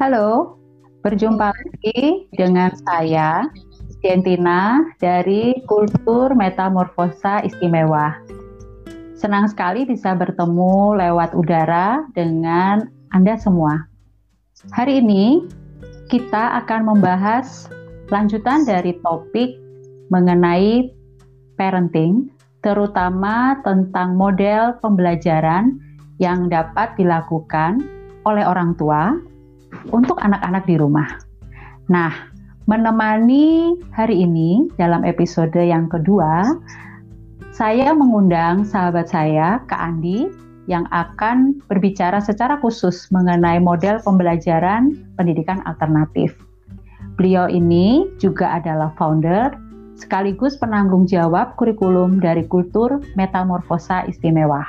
Halo, berjumpa lagi dengan saya, Gentina dari Kultur Metamorfosa Istimewa. Senang sekali bisa bertemu lewat udara dengan Anda semua. Hari ini kita akan membahas lanjutan dari topik mengenai parenting, terutama tentang model pembelajaran yang dapat dilakukan oleh orang tua untuk anak-anak di rumah. Nah, menemani hari ini dalam episode yang kedua, saya mengundang sahabat saya, Kak Andi, yang akan berbicara secara khusus mengenai model pembelajaran pendidikan alternatif. Beliau ini juga adalah founder sekaligus penanggung jawab kurikulum dari kultur metamorfosa istimewa.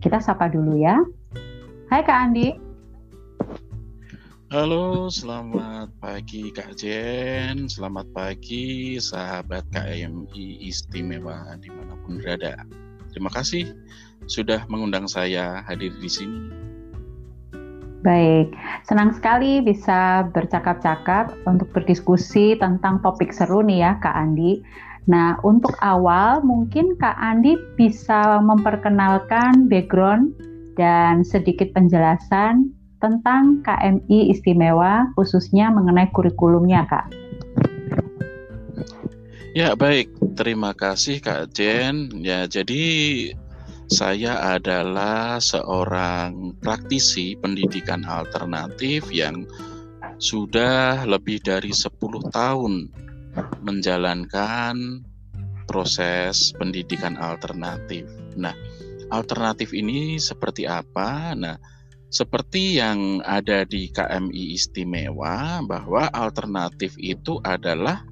Kita sapa dulu ya. Hai Kak Andi. Halo, selamat pagi Kak Jen, selamat pagi sahabat KMI Istimewa di mana pun berada. Terima kasih sudah mengundang saya hadir di sini. Baik, senang sekali bisa bercakap-cakap untuk berdiskusi tentang topik seru nih ya Kak Andi. Nah, untuk awal mungkin Kak Andi bisa memperkenalkan background dan sedikit penjelasan tentang KMI istimewa khususnya mengenai kurikulumnya, Kak. Ya, baik. Terima kasih Kak Jen. Ya, jadi saya adalah seorang praktisi pendidikan alternatif yang sudah lebih dari 10 tahun menjalankan proses pendidikan alternatif. Nah, alternatif ini seperti apa? Nah, seperti yang ada di KMI istimewa bahwa alternatif itu adalah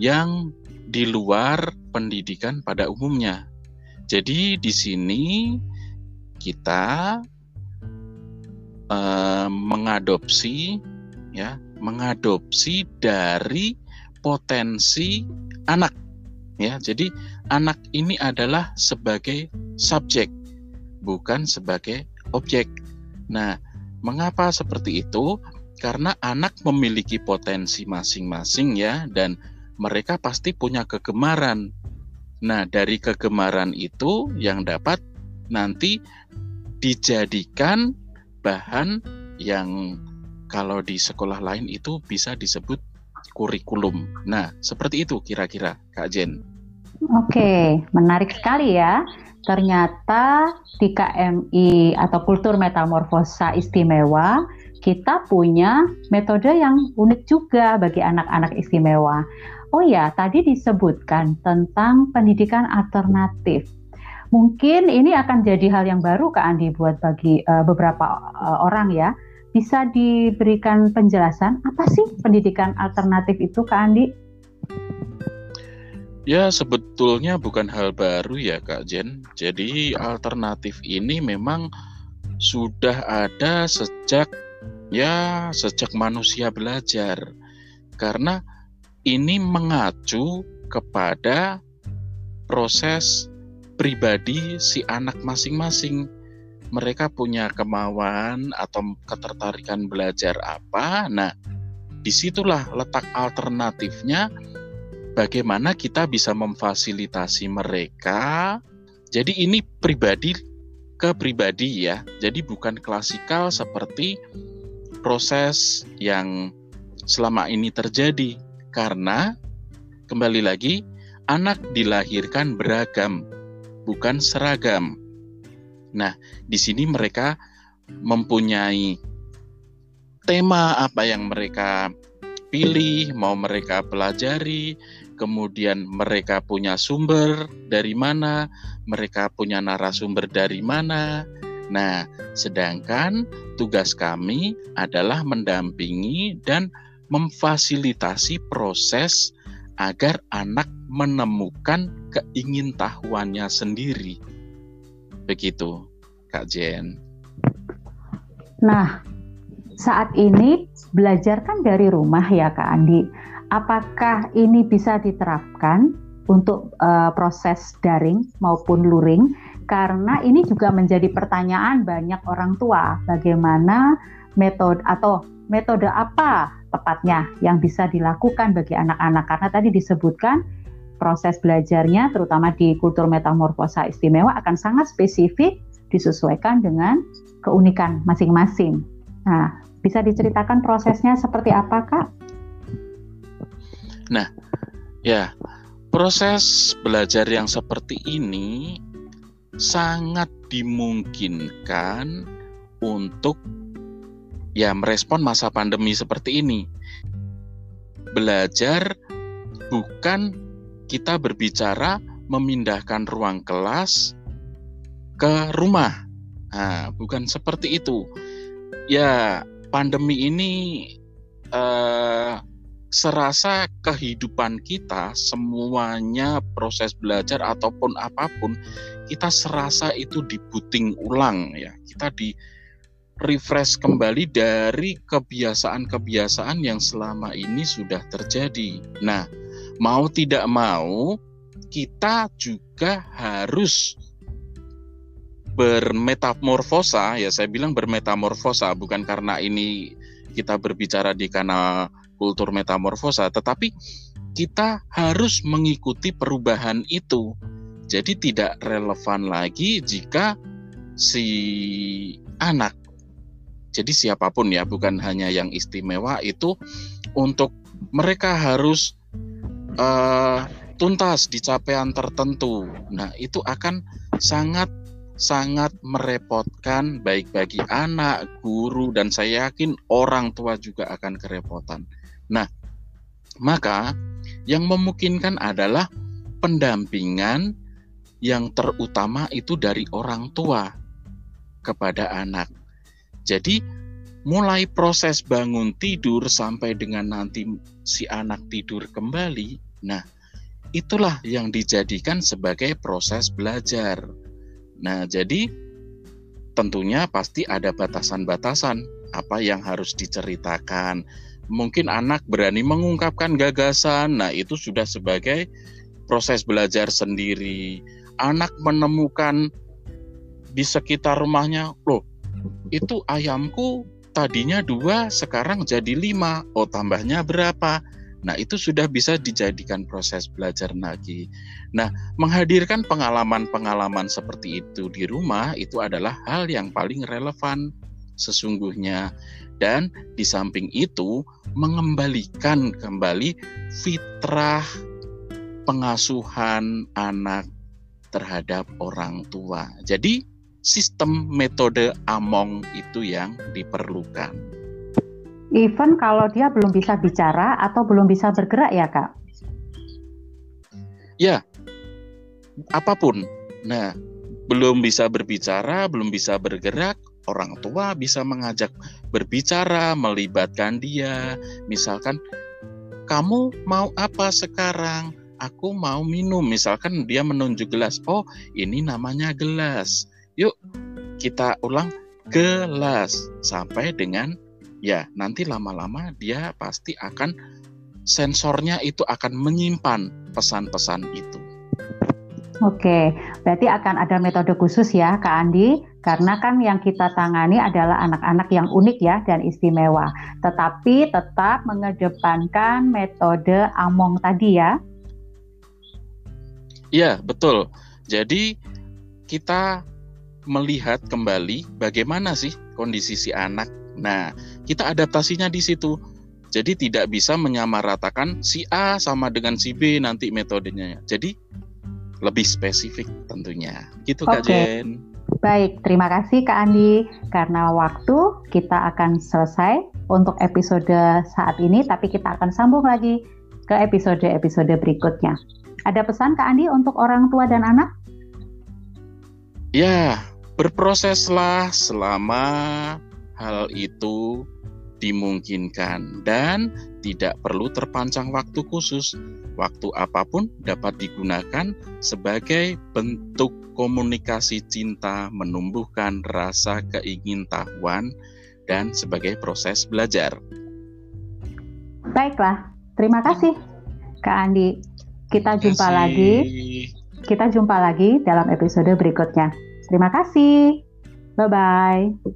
yang di luar pendidikan pada umumnya. Jadi di sini kita eh, mengadopsi ya, mengadopsi dari potensi anak ya. Jadi anak ini adalah sebagai subjek bukan sebagai objek. Nah, mengapa seperti itu? Karena anak memiliki potensi masing-masing ya dan mereka pasti punya kegemaran. Nah, dari kegemaran itu yang dapat nanti dijadikan bahan yang kalau di sekolah lain itu bisa disebut kurikulum. Nah, seperti itu kira-kira Kak Jen. Oke, menarik sekali ya. Ternyata di KMI atau kultur metamorfosa istimewa, kita punya metode yang unik juga bagi anak-anak istimewa. Oh ya, tadi disebutkan tentang pendidikan alternatif. Mungkin ini akan jadi hal yang baru Kak Andi buat bagi uh, beberapa uh, orang ya. Bisa diberikan penjelasan apa sih pendidikan alternatif itu Kak Andi? Ya, sebetulnya bukan hal baru ya Kak Jen. Jadi alternatif ini memang sudah ada sejak ya sejak manusia belajar. Karena ini mengacu kepada proses pribadi si anak masing-masing. Mereka punya kemauan atau ketertarikan belajar apa. Nah, di situlah letak alternatifnya bagaimana kita bisa memfasilitasi mereka. Jadi ini pribadi ke pribadi ya. Jadi bukan klasikal seperti proses yang selama ini terjadi karena kembali lagi anak dilahirkan beragam bukan seragam. Nah, di sini mereka mempunyai tema apa yang mereka pilih, mau mereka pelajari, kemudian mereka punya sumber dari mana, mereka punya narasumber dari mana. Nah, sedangkan tugas kami adalah mendampingi dan memfasilitasi proses agar anak menemukan keingintahuannya sendiri. Begitu, Kak Jen. Nah, saat ini belajar kan dari rumah ya Kak Andi. Apakah ini bisa diterapkan untuk uh, proses daring maupun luring? Karena ini juga menjadi pertanyaan banyak orang tua bagaimana metode atau metode apa tepatnya yang bisa dilakukan bagi anak-anak? Karena tadi disebutkan proses belajarnya terutama di kultur metamorfosa istimewa akan sangat spesifik disesuaikan dengan keunikan masing-masing. Nah, bisa diceritakan prosesnya seperti apa, Kak? Nah, ya, proses belajar yang seperti ini sangat dimungkinkan untuk ya merespon masa pandemi seperti ini. Belajar bukan kita berbicara memindahkan ruang kelas ke rumah. Nah, bukan seperti itu. Ya, pandemi ini eh, serasa kehidupan kita semuanya proses belajar ataupun apa pun kita serasa itu dibuting ulang ya. Kita di refresh kembali dari kebiasaan-kebiasaan yang selama ini sudah terjadi. Nah, mau tidak mau kita juga harus bermetamorfosa ya saya bilang bermetamorfosa bukan karena ini kita berbicara di kanal kultur metamorfosa tetapi kita harus mengikuti perubahan itu jadi tidak relevan lagi jika si anak jadi siapa pun ya, bukan hanya yang istimewa itu untuk mereka harus uh, tuntas di capaian tertentu. Nah, itu akan sangat sangat merepotkan baik bagi anak, guru dan saya yakin orang tua juga akan kerepotan. Nah, maka yang memungkinkan adalah pendampingan yang terutama itu dari orang tua kepada anak. Jadi mulai proses bangun tidur sampai dengan nanti si anak tidur kembali. Nah, itulah yang dijadikan sebagai proses belajar. Nah, jadi tentunya pasti ada batasan-batasan apa yang harus diceritakan. Mungkin anak berani mengungkapkan gagasan. Nah, itu sudah sebagai proses belajar sendiri. Anak menemukan di sekitar rumahnya, loh, itu ayamku tadinya dua sekarang jadi lima oh tambahnya berapa nah itu sudah bisa dijadikan proses belajar lagi nah menghadirkan pengalaman-pengalaman seperti itu di rumah itu adalah hal yang paling relevan sesungguhnya dan di samping itu mengembalikan kembali fitrah pengasuhan anak terhadap orang tua. Jadi sistem metode Among itu yang diperlukan. Even kalau dia belum bisa bicara atau belum bisa bergerak ya kak? Ya, apa pun. Nah, belum bisa berbicara, belum bisa bergerak, orang tua bisa mengajak berbicara, melibatkan dia. Misalkan, kamu mau apa sekarang? Aku mau minum. Misalkan dia menunjuk gelas. Oh, ini namanya gelas. Yuk kita ulang gelas sampai dengan ya nanti lama-lama dia pasti akan sensornya itu akan menyimpan pesan-pesan itu. Oke, berarti akan ada metode khusus ya Kak Andi, karena kan yang kita tangani adalah anak-anak yang unik ya dan istimewa, tetapi tetap mengedepankan metode Among tadi ya. Iya, betul. Jadi kita melihat kembali bagaimana sih kondisi si anak. Nah, kita adaptasinya di situ. Jadi tidak bisa menyamaratakan si A sama dengan si B nanti metodenya. Jadi lebih spesifik tentunya. Gitu Kak Jen. Baik, terima kasih Kak Andi. Karena waktu kita akan selesai untuk episode saat ini, tapi kita akan sambung lagi ke episode-episode berikutnya. Ada pesan Kak Andi untuk orang tua dan anak? Ya, Berproseslah selama hal itu dimungkinkan dan tidak perlu terpancang waktu khusus. Waktu apa pun dapat digunakan sebagai bentuk komunikasi cinta, menumbuhkan rasa keingintahuan dan sebagai proses belajar. Baiklah, terima kasih Kak Andi. Kita jumpa lagi. Kita jumpa lagi dalam episode berikutnya. Terima kasih. Bye bye.